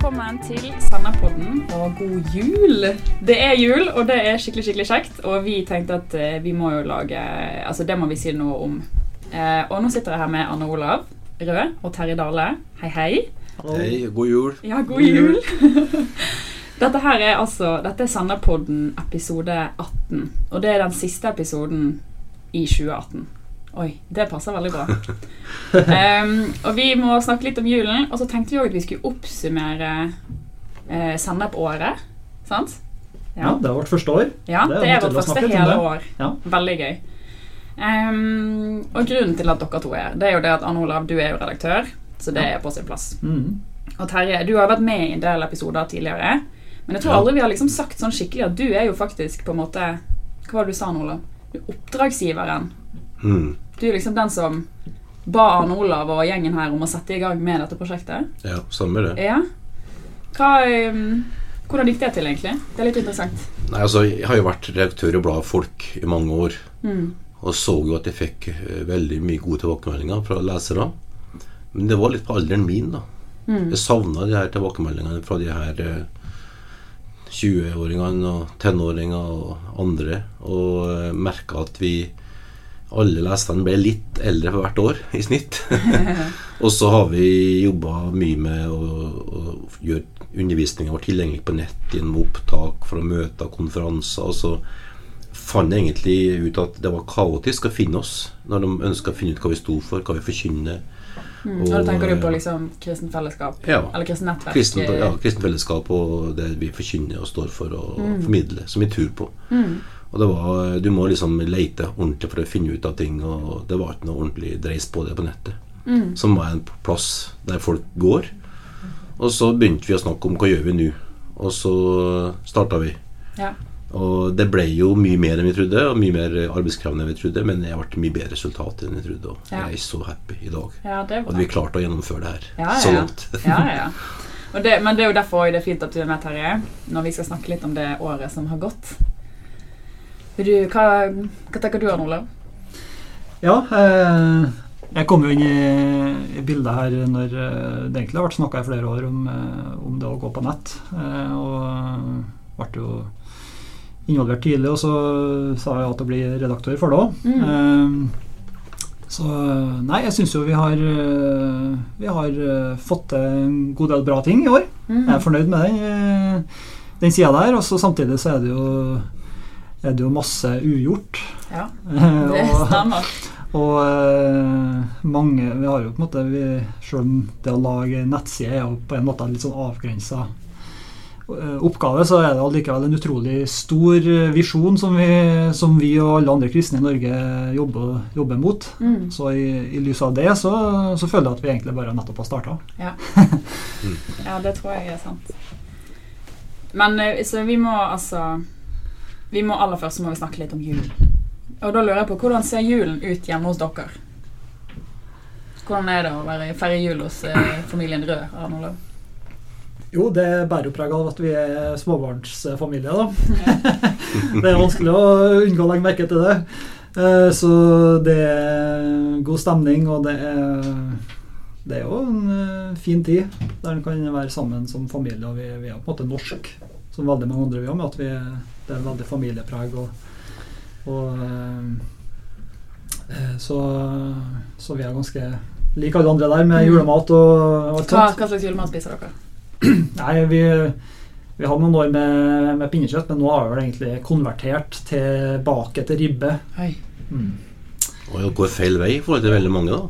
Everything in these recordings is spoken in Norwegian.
velkommen til Senderpodden og god jul. Det er jul, og det er skikkelig skikkelig kjekt. Og vi tenkte at eh, vi må jo lage Altså, det må vi si noe om. Eh, og nå sitter jeg her med Anne Olav Rød og Terje Dale. Hei, hei. Hei, god jul. Ja, god jul. dette her er altså Dette er Senderpodden episode 18. Og det er den siste episoden i 2018. Oi, det passer veldig bra. Um, og vi må snakke litt om julen. Og så tenkte vi òg at vi skulle oppsummere uh, sennepåret. Sant? Ja, det er vårt første år. Ja, det er, Det er vårt første hele år. Ja. Veldig gøy. Um, og grunnen til at dere to er her, det er jo det at Anne Olav, du er jo redaktør, så det er på sin plass. Mm. Og Terje, du har vært med i en del episoder tidligere, men jeg tror Ja. aldri vi har liksom sagt sånn skikkelig at du er jo faktisk på en måte Hva var det du sa, Anne Olav? Du er oppdragsgiveren. Hmm. Du er liksom den som ba Arne Olav og gjengen her om å sette i gang med dette prosjektet. Ja, stemmer det. Ja. Hva, um, hvordan gikk det til, egentlig? Det er litt interessant. Nei, altså, Jeg har jo vært redaktør i bladet Folk i mange år. Mm. Og så jo at jeg fikk eh, veldig mye gode tilbakemeldinger fra lesere. Men det var litt på alderen min, da. Mm. Jeg savna de her tilbakemeldingene fra de her eh, 20-åringene og tenåringer og andre. Og uh, merka at vi alle leserne ble litt eldre for hvert år i snitt. og så har vi jobba mye med å, å gjøre undervisninga vår tilgjengelig på nett gjennom opptak for å møte konferanser. Og så fant jeg egentlig ut at det var kaotisk å finne oss når de ønska å finne ut hva vi sto for, hva vi forkynner. Mm. Og da tenker du på liksom kristent fellesskap? Ja. Eller kristent nettverk? Kristen, ja, kristent fellesskap og det vi forkynner og står for og formidler, som vi tror på. Mm. Og det var, Du må liksom lete ordentlig for å finne ut av ting, og det var ikke noe ordentlig dreis på det på nettet. Mm. Som var en plass der folk går. Og så begynte vi å snakke om hva gjør vi nå. Og så starta vi. Ja. Og det ble jo mye mer enn vi trodde, og mye mer arbeidskrevende enn vi trodde, men det ble mye bedre resultat enn vi trodde, og Ja. jeg er så happy i dag. ja, det At vi klarte å gjennomføre det her Ja, ja, så langt. det, men det er jo derfor det er fint at du er med, Terje, når vi skal snakke litt om det året som har gått. Du, hva, hva tenker du, om Olav? Ja, eh, jeg kom jo inn i, bildet her når eh, det egentlig har vært snakka i flere år om, eh, om det å gå på nett. Eh, og ble jo involvert tidlig, og så sa jeg ja til å bli redaktør for det òg. Eh, så nei, jeg syns jo vi har, vi har fått til en god del bra ting i år. Mm. Jeg er fornøyd med den, den sida der. Og så samtidig så er det jo, er det jo masse ugjort. Ja, Eh, det stemmer. og eh, mange Vi har jo på en måte vi, Selv om det å lage nettside er jo på en måte en litt sånn avgrensa oppgave, så er det allikevel en utrolig stor eh, visjon som vi, som vi og alle andre kristne i Norge jobber, jobber mot. Mm. Så i, i lys av det så, så føler jeg at vi egentlig bare nettopp har starta. Ja. ja, det tror jeg er sant. Men eh, så vi må altså Vi må aller først må vi snakke litt om julen. Og da lurer jeg på hvordan ser julen ut hjemme hos dere? Hvordan er det å være feire jul hos eh, familien Rød? Arne Olav? Jo, det bærer jo preg av at vi er småbarnsfamilie, da. det er vanskelig å unngå å legge merke til det. Eh, Så det er god stemning, og det er, det er jo en eh, fin tid der en kan være sammen som familie. Og vi, vi er på en måte norsk, som veldig mange andre vi har, med at vi, det er veldig familiepreg. Og, og eh, eh, så, så vi er ganske like alle andre der, med Mm. julemat og alt Hva, hva slags julemat spiser dere? Nei, vi, vi hadde noen år med, med pinnekjøtt, men nå har vi vel egentlig konvertert tilbake til ribbe. Hei. Mm. Og det går feil vei i forhold til veldig mange, da.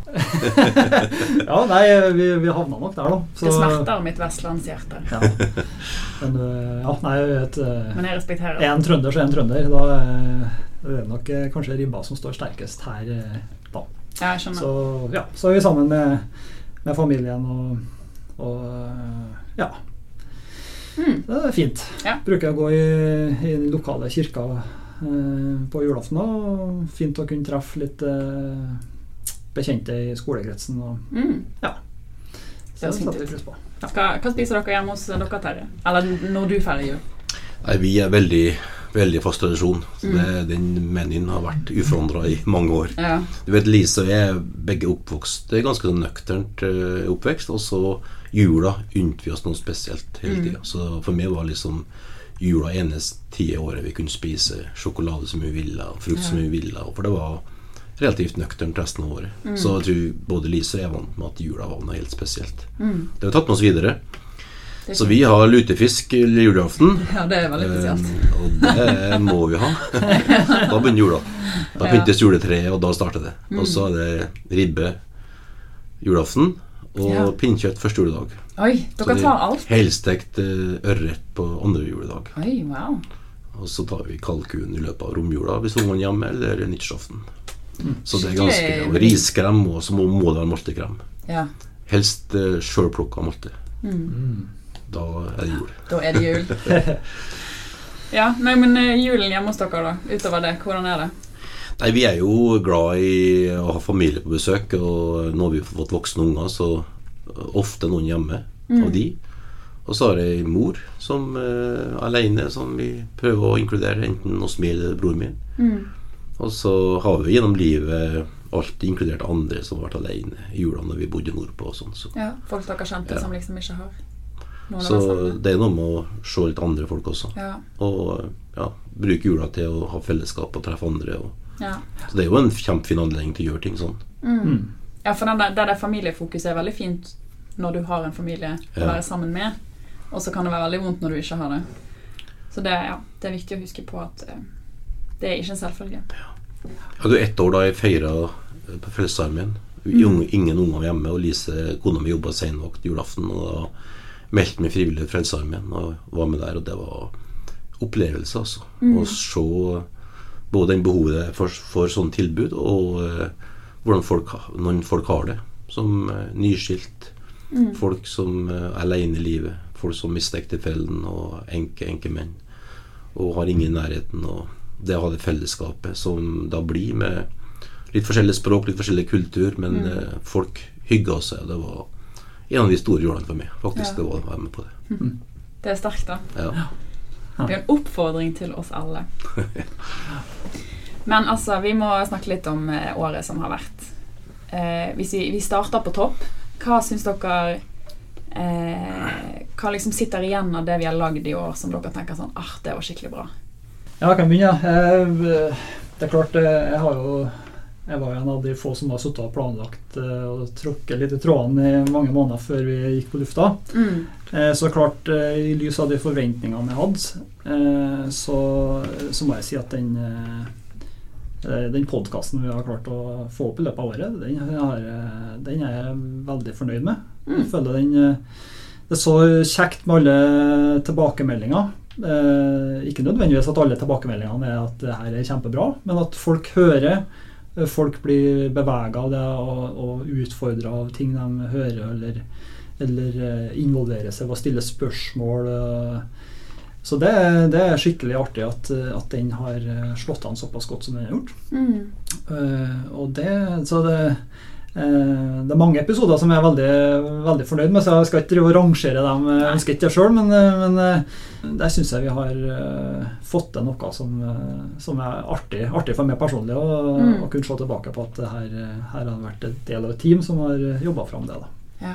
Ja, nei, vi, vi havna nok der, da. Det smerter mitt vestlandshjerte. Ja. Men øh, ja, nei, jeg vet øh, Men jeg respekterer Er det. en trønder, så en trønder. Da det er det nok kanskje ribba som står sterkest her. Da. Ja, jeg skjønner. Så ja, så er vi sammen med, med familien og, og ja. Mm. Det er fint. Ja. Bruker å gå i, i den lokale kirka eh, på julaften. Og fint å kunne treffe litt eh, bekjente i skolekretsen. Og, Mm. ja. Så det setter vi pris på. Hva, hva spiser dere hjemme hos dere, Terje? Eller når du feirer jul? Nei, vi er veldig veldig fast tradisjon. Mm. det, den menyen har vært uforandra i mange år. Ja. Du vet, Lise og jeg er begge oppvokst Det er ganske sånn nøkternt eh, oppvekst. Og så jula unnte vi oss noe spesielt hele Mm. Så for meg var liksom jula eneste tida i året vi kunne spise sjokolade som vi ville, og frukt som vi ville. For det var relativt nøkternt resten av året. Mm. Så jeg tror både Lise og jeg er vant med at jula var noe helt spesielt. Mm. Det har vi tatt med oss videre. Er Så vi har lutefisk julaften. Ja, det er veldig spesielt. Um, og det må vi ha. da begynner jula. Da pyntes juletreet, og da starter det. Mm. Og så er det ribbe julaften og Ja. pinnkjøtt første juledag. Oi, dere tar alt? Helstekt eh, ørret på andre juledag. Oi, wow. Og så tar vi kalkun i løpet av romjula hvis ungene er hjemme, eller nyttårsaften. Så det er ganske Og riskrem, og så må, må det være multekrem. Ja. Helst uh, sjølplukka molte. Mm. Da er det jul. Da er det jul. Ja, nei, men eh, julen hjemme hos dere, da? Utover det, hvordan er det? Nei, Vi er jo glad i å ha familie på besøk, og nå har vi fått voksne unger, så ofte noen hjemme Mm. av de. Og så har jeg mor som er alene, som vi prøver å inkludere, enten hos meg eller broren min. Mm. Og så har vi gjennom livet alltid inkludert andre som har vært alene i jula når vi bodde nordpå og sånn. Så, Ja, Folk dere kjente Ja. som liksom ikke har noen så det er noe med å se litt andre folk også. Ja. Og ja, bruke jula til å ha fellesskap og treffe andre. Og, Ja. så det er jo en kjempefin anledning til å gjøre ting sånn. Mm. Mm. ja, for den der, det der familiefokuset er veldig fint når du har en familie å være sammen med. Og så kan det være veldig vondt når du ikke har det. Så det, ja, det er viktig å huske på at uh, det er ikke en selvfølge. Jeg hadde jo ett år da jeg feira på Frelsesarmeen. Mm. Ingen unger hjemme, og Lise, kona mi, jobba seinvakt julaften. Og da meldte meg frivillig til Frelsesarmeen og var med der, og det var opplevelse, altså. Mm. Å se både den behovet for, for sånne tilbud, og eh, hvordan folk, noen folk har det. Som eh, nyskilt, Mm. folk som eh, er alene i livet, folk som mister ektefellen, og enke, enkemenn. Og har ingen i nærheten. Og det å ha det fellesskapet som da blir med litt forskjellig språk, litt forskjellig kultur, men Mm. folk hygga seg. Det var en av de store jordene for meg, faktisk. Ja. Det var å være med på det. Det er sterkt, da. Ja. Det er en oppfordring til oss alle. Men altså, vi må snakke litt om eh, året som har vært. Eh, hvis vi, vi starter på topp, hva syns dere eh, Hva liksom sitter igjen av det vi har lagd i år, som dere tenker sånn ah, det var skikkelig bra? Ja, jeg kan begynne. Jeg, det er klart, eh, jeg har jo jeg var en av de få som har sittet og planlagt eh, og tråkket litt i trådene i mange måneder før vi gikk på lufta. Mm. Eh, Så klart, eh, i lys av de forventningene jeg hadde, så, så må jeg si at den den podkasten vi har klart å få opp i løpet av året, den, har, den er jeg veldig fornøyd med. Jeg Mm. føler den Det er så kjekt med alle tilbakemeldinger. Eh, ikke nødvendigvis at alle tilbakemeldingene er at det her er kjempebra, men at folk hører. Eh, Folk blir bevega av det og, og utfordra av ting de hører, eller, eller eh, involverer seg ved å stille spørsmål. eh. Så det, det er skikkelig artig at, at den har slått an såpass godt som den har gjort. Mm. Uh, og det, så det, det er mange episoder som jeg er veldig, veldig fornøyd med, så jeg skal ikke drive og rangere dem. Jeg ønsker ikke det sjøl, men, eh, men eh, der syns jeg vi har eh, fått til noe som, eh, som er artig, artig for meg personlig. Å Mm. kunne se tilbake på at det her, eh, her har vært en del av et team som har jobba fram det. Da. Ja.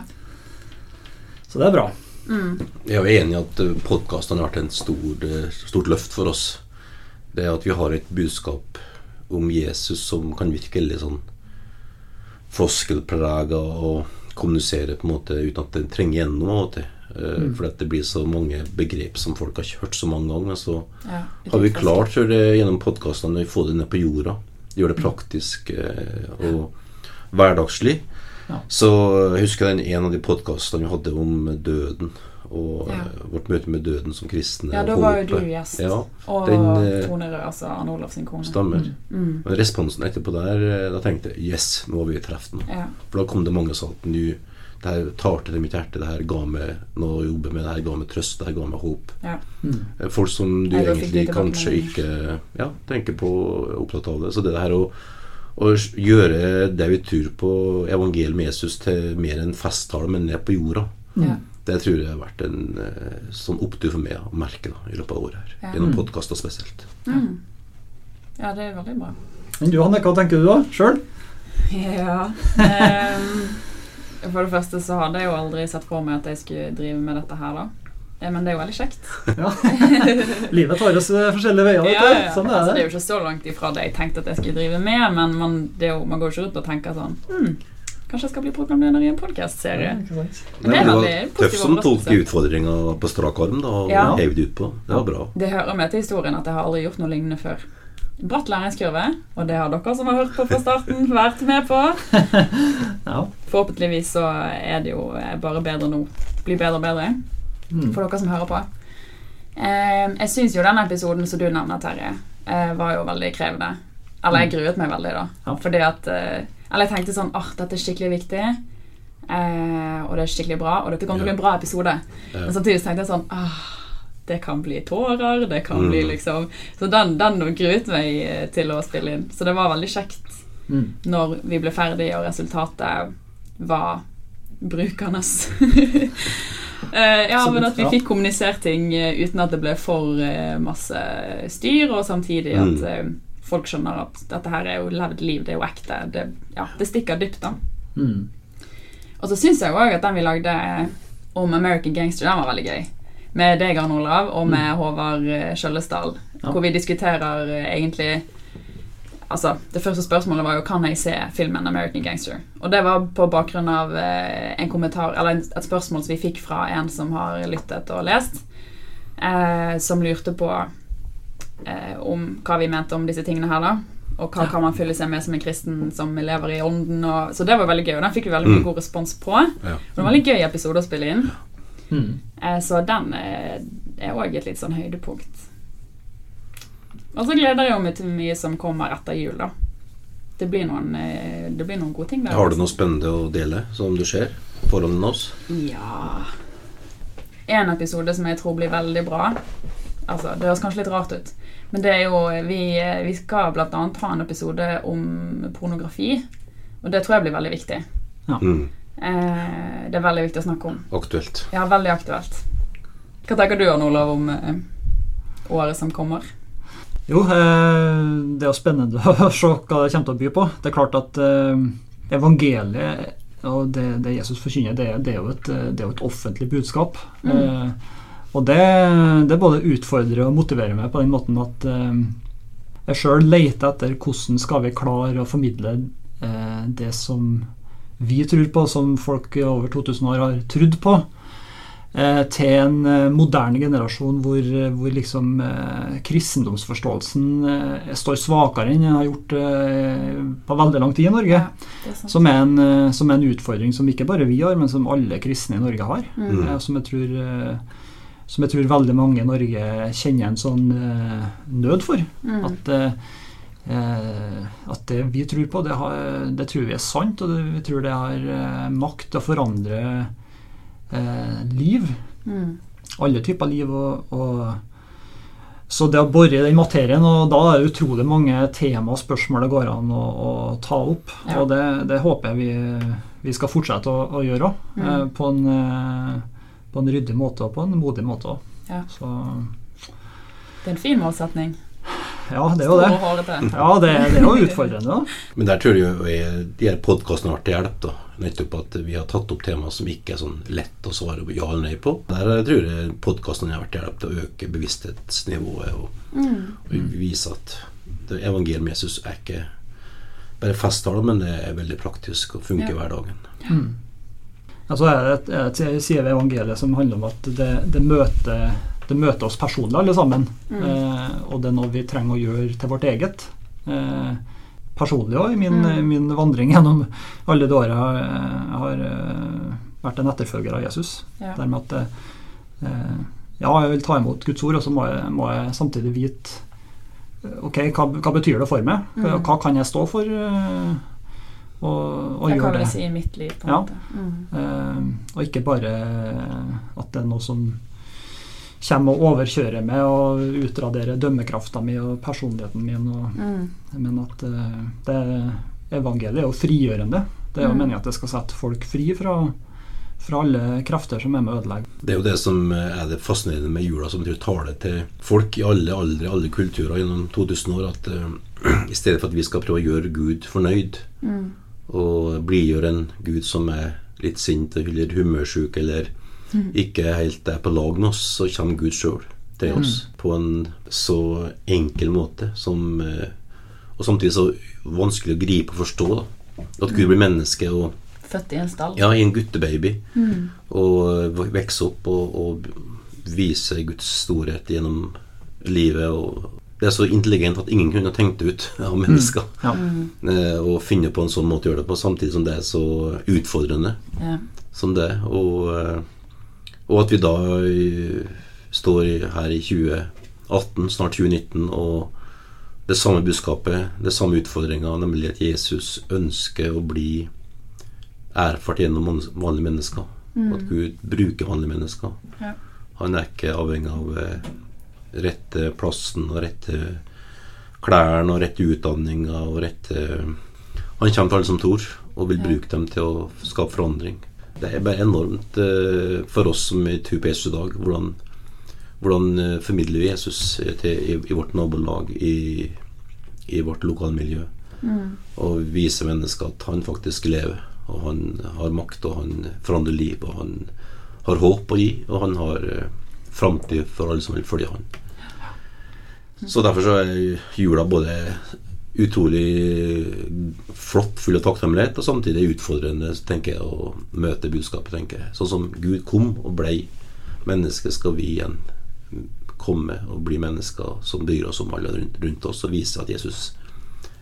Så det er bra. Mm. Jeg er enig i at podkastene har vært en stor, eh, stort løft for oss. Det at vi har et budskap om Jesus som kan virke veldig sånn floskelprega og kommunisere på en måte uten at det trenger gjennom til. Eh, Mm. For det blir så mange begrep som folk har hørt så mange ganger. Så Ja, har vi klart tror jeg, gjennom podkastene å få det ned på jorda. Gjøre det praktisk eh, og hverdagslig. Ja. Så jeg husker den en av de podkastene vi hadde om døden. Og Ja. eh, vårt møte med døden som kristne. Ja, da var jo du gjest. Ja, Og den, eh, Tone Røe, altså Arne Olav sin kone. stemmer. Mm. Men responsen etterpå der, eh, da tenkte jeg yes, nå har vi truffet den. Ja. For da kom det mange som sa at nå det her tar til mitt hjerte, det her ga meg noe å jobbe med, det her ga meg trøst, det her ga meg håp. Ja. Mm. Folk som du Ja, egentlig kanskje ikke ja, tenker på, er opptatt av det. Så det her å, å gjøre det vi tror på evangeliet med Jesus til mer enn festtale, men ned på jorda, Mm. Ja. Det tror jeg har vært en eh, sånn opptur for meg å merke da, i løpet av året. her Ja. Gjennom Mm. podkaster spesielt. Mm. Ja, det er veldig bra. Men du, Hanne, hva tenker du da? Sjøl? Ja. um, for det første så hadde jeg jo aldri sett for meg at jeg skulle drive med dette her, da. Eh, Men det er jo veldig kjekt. Ja. Livet tar oss eh, forskjellige veier, Ja, ja, ja. Sånn altså, er det er jo ikke så langt ifra det jeg tenkte at jeg skulle drive med, men man, det er jo, man går jo ikke rundt og tenker sånn hm, Kanskje jeg skal bli programleder i en podkastserie. Ja, det var tøft som tok utfordringa på strak arm da, og Ja. hev det utpå. Det var bra. Det hører med til historien at jeg har aldri gjort noe lignende før. Bratt læringskurve, og det har dere som har hørt på fra starten, vært med på. Ja. Forhåpentligvis så er det jo bare bedre nå. Blir bedre og bedre Mm. for dere som hører på. Eh, jeg syns jo den episoden som du nevner, Terje, eh, var jo veldig krevende. Eller jeg gruet meg veldig, da. Ja. Fordi at eh, Eller jeg tenkte sånn åh, dette er skikkelig viktig. Eh, og det er skikkelig bra, og dette kommer til å bli en bra episode. Ja. Men samtidig tenkte jeg sånn åh, Det kan bli tårer, det kan Mm. bli liksom Så den, den gruet meg eh, til å spille inn. Så det var veldig kjekt Mm. når vi ble ferdig og resultatet var brukernes. Eh, ja, men at vi fikk kommunisert ting eh, uten at det ble for masse styr, og samtidig at Mm. Folk skjønner at dette her er jo levd liv, det er jo ekte. Det, ja, det stikker dypt, da. Mm. Og så syns jeg òg at den vi lagde om American Gangster, den var veldig gøy. Med deg, Arne Olav, og med Håvard eh, Skjøllesdal. Ja. Hvor vi diskuterer eh, egentlig Altså, Det første spørsmålet var jo kan jeg se filmen American Gangster. Og det var på bakgrunn av eh, en kommentar, eller et spørsmål som vi fikk fra en som har lyttet og lest, eh, som lurte på eh, om hva vi mente om disse tingene her, da. Og hva kan man fylle seg med som en kristen som lever i ånden. Og, så det var veldig gøy, og den fikk vi veldig mye Mm. god respons på. Ja. Det var en veldig gøy episode å spille inn. Mm. Eh, Så den eh, er òg et litt sånn høydepunkt. Og så gleder jeg meg til mye som kommer etter jul, da. Det blir noen, eh, det blir noen gode ting der. Har du noe spennende å dele, som du ser Forholdene oss? Ja En episode som jeg tror blir veldig bra. Altså, Det høres kanskje litt rart ut, men det er jo Vi, vi skal bl.a. ha en episode om pornografi, og det tror jeg blir veldig viktig. Mm. Eh, det er veldig viktig å snakke om. Aktuelt. Ja, veldig aktuelt. Hva tenker du, Arne Olav, om eh, året som kommer? Jo, eh, det er jo spennende å se hva det kommer til å by på. Det er klart at eh, evangeliet og det, det Jesus forkynner, det, det, er jo et, eh, det er jo et offentlig budskap. Eh, og det, det både utfordrer og motiverer meg på den måten at eh, jeg sjøl leter etter hvordan skal vi klare å formidle eh, det som vi tror på, som folk i over 2000 år har trodd på eh, til en eh, moderne generasjon hvor, hvor liksom eh, kristendomsforståelsen eh, står svakere enn den har gjort eh, på veldig lang tid i Norge. Ja, er. Som er, en, eh, som er en utfordring som ikke bare vi har, men som alle kristne i Norge har. Mm. Eh, som, jeg tror, eh, som jeg tror veldig mange i Norge kjenner en sånn eh, nød for. Mm. At, eh, at det vi tror på, det, har, det tror vi er sant, og det, vi tror det har eh, makt til å forandre eh, liv. Mm. Alle typer liv. Og, og, så det å bore i den materien, og da er det utrolig mange tema og spørsmål det går an å, å ta opp. Ja. Og det, det håper jeg vi, vi skal fortsette å, å gjøre òg. Mm. Eh, på, en, eh, på en ryddig måte og på en modig måte òg. Ja. Så Det er en fin målsetning. ja, det er jo det. Ja, det, det er jo utfordrende, da. Men der tror jeg jo de her podkastene har vært til hjelp. da Nettopp at vi har tatt opp tema som ikke er sånn lett å svare ja eller nei på. Der tror jeg podkastene har vært til hjelp til å øke bevissthetsnivået og, Mm. og vise at evangeliet med Jesus er ikke bare festtaler, men det er veldig praktisk og funker Ja. hver dagen. Altså er det et, et, side ved evangeliet som handler om at det, det, møter, det møter oss personlig, alle sammen. Mm. Eh, og det er noe vi trenger å gjøre til vårt eget. Eh, personlig òg, i min, Mm. min vandring gjennom alle de åra jeg har, har eh, vært en etterfølger av Jesus. Ja. Dermed at eh, ja, jeg vil ta imot Guds ord, og så må jeg, må jeg samtidig vite eh, Ok, hva, hva betyr det for meg? Hva, Mm. hva kan jeg stå for? Eh, og, gjør Det gjøre kan det. vi si i mitt liv, på en Ja. måte. Mm. Uh, og ikke bare at det er noe som kommer og overkjører meg og utraderer dømmekrafta mi og personligheten min. Og, Mm. men at uh, det, evangeliet er jo frigjørende. Det er jo Mm. meningen at det skal sette folk fri fra, fra alle krefter som er med å ødelegge. Det er jo det som er det fascinerende med jula, som betyr tale til folk i alle aldre, alle kulturer gjennom 2000 år. At uh, i stedet for at vi skal prøve å gjøre Gud fornøyd, Mm. Og blidgjør en Gud som er litt sint eller humørsjuk eller ikke helt er på lag med oss, så kommer Gud sjøl til oss på en så enkel måte som eh, Og samtidig så vanskelig å gripe og forstå. da At Gud blir menneske og Født i en stall. ja, i en guttebaby. Mm. Og vokse opp og, og vise Guds storhet gjennom livet. Og det er så intelligent at ingen kunne tenkt det ut av mennesker. Ja. Mm. Eh, Og finne på en sånn måte å gjøre det på, samtidig som det er så utfordrende Ja. som det. Og, eh, og at vi da står her i 2018, snart 2019, og det samme budskapet, det samme utfordringa, nemlig at Jesus ønsker å bli erfart gjennom vanlige mennesker. At Gud bruker vanlige mennesker. Ja. Han er ikke avhengig av eh, rette plassen og rette klærne og rette utdanninga og rette Han kommer til alle som tror, og vil bruke dem til å skape forandring. Det er bare enormt eh, for oss som er tror på Jesus i dag. Hvordan, hvordan eh, formidler vi Jesus til, i, i vårt nabolag, i, i vårt lokalmiljø? Mm. Og viser mennesker at han faktisk lever, og han har makt, og han forandrer liv, og han har håp å gi, og han har eh, framtid for alle som vil følge han. Så derfor så er jula både utrolig flott, full av takknemlighet, og samtidig utfordrende tenker jeg, å møte budskapet. tenker jeg. Sånn som Gud kom og blei menneske, skal vi igjen komme og bli mennesker som bryr oss om alle rundt, rundt oss, og vise at Jesus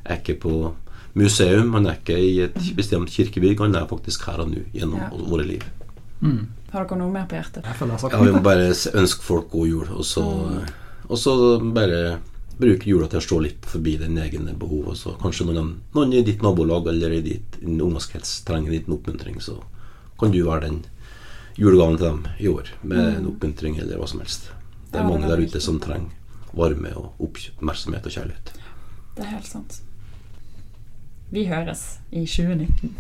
er ikke på museum, han er ikke i et bestemt kirkebygg, han er faktisk her og nå gjennom Ja. våre liv. Mm. Har dere noe mer på hjertet? Jeg vil bare ønske folk god jul, og så, og så bare bruke jula til å se litt forbi den egne behov. Og så kanskje noen, noen i ditt nabolag eller i ditt din ungdomskrets trenger en liten oppmuntring, så kan du være den julegaven til dem i år, med en oppmuntring eller hva som helst. Det Ja, er det mange er der ute som trenger varme og oppmerksomhet og kjærlighet. Det er helt sant. Vi høres i 2019.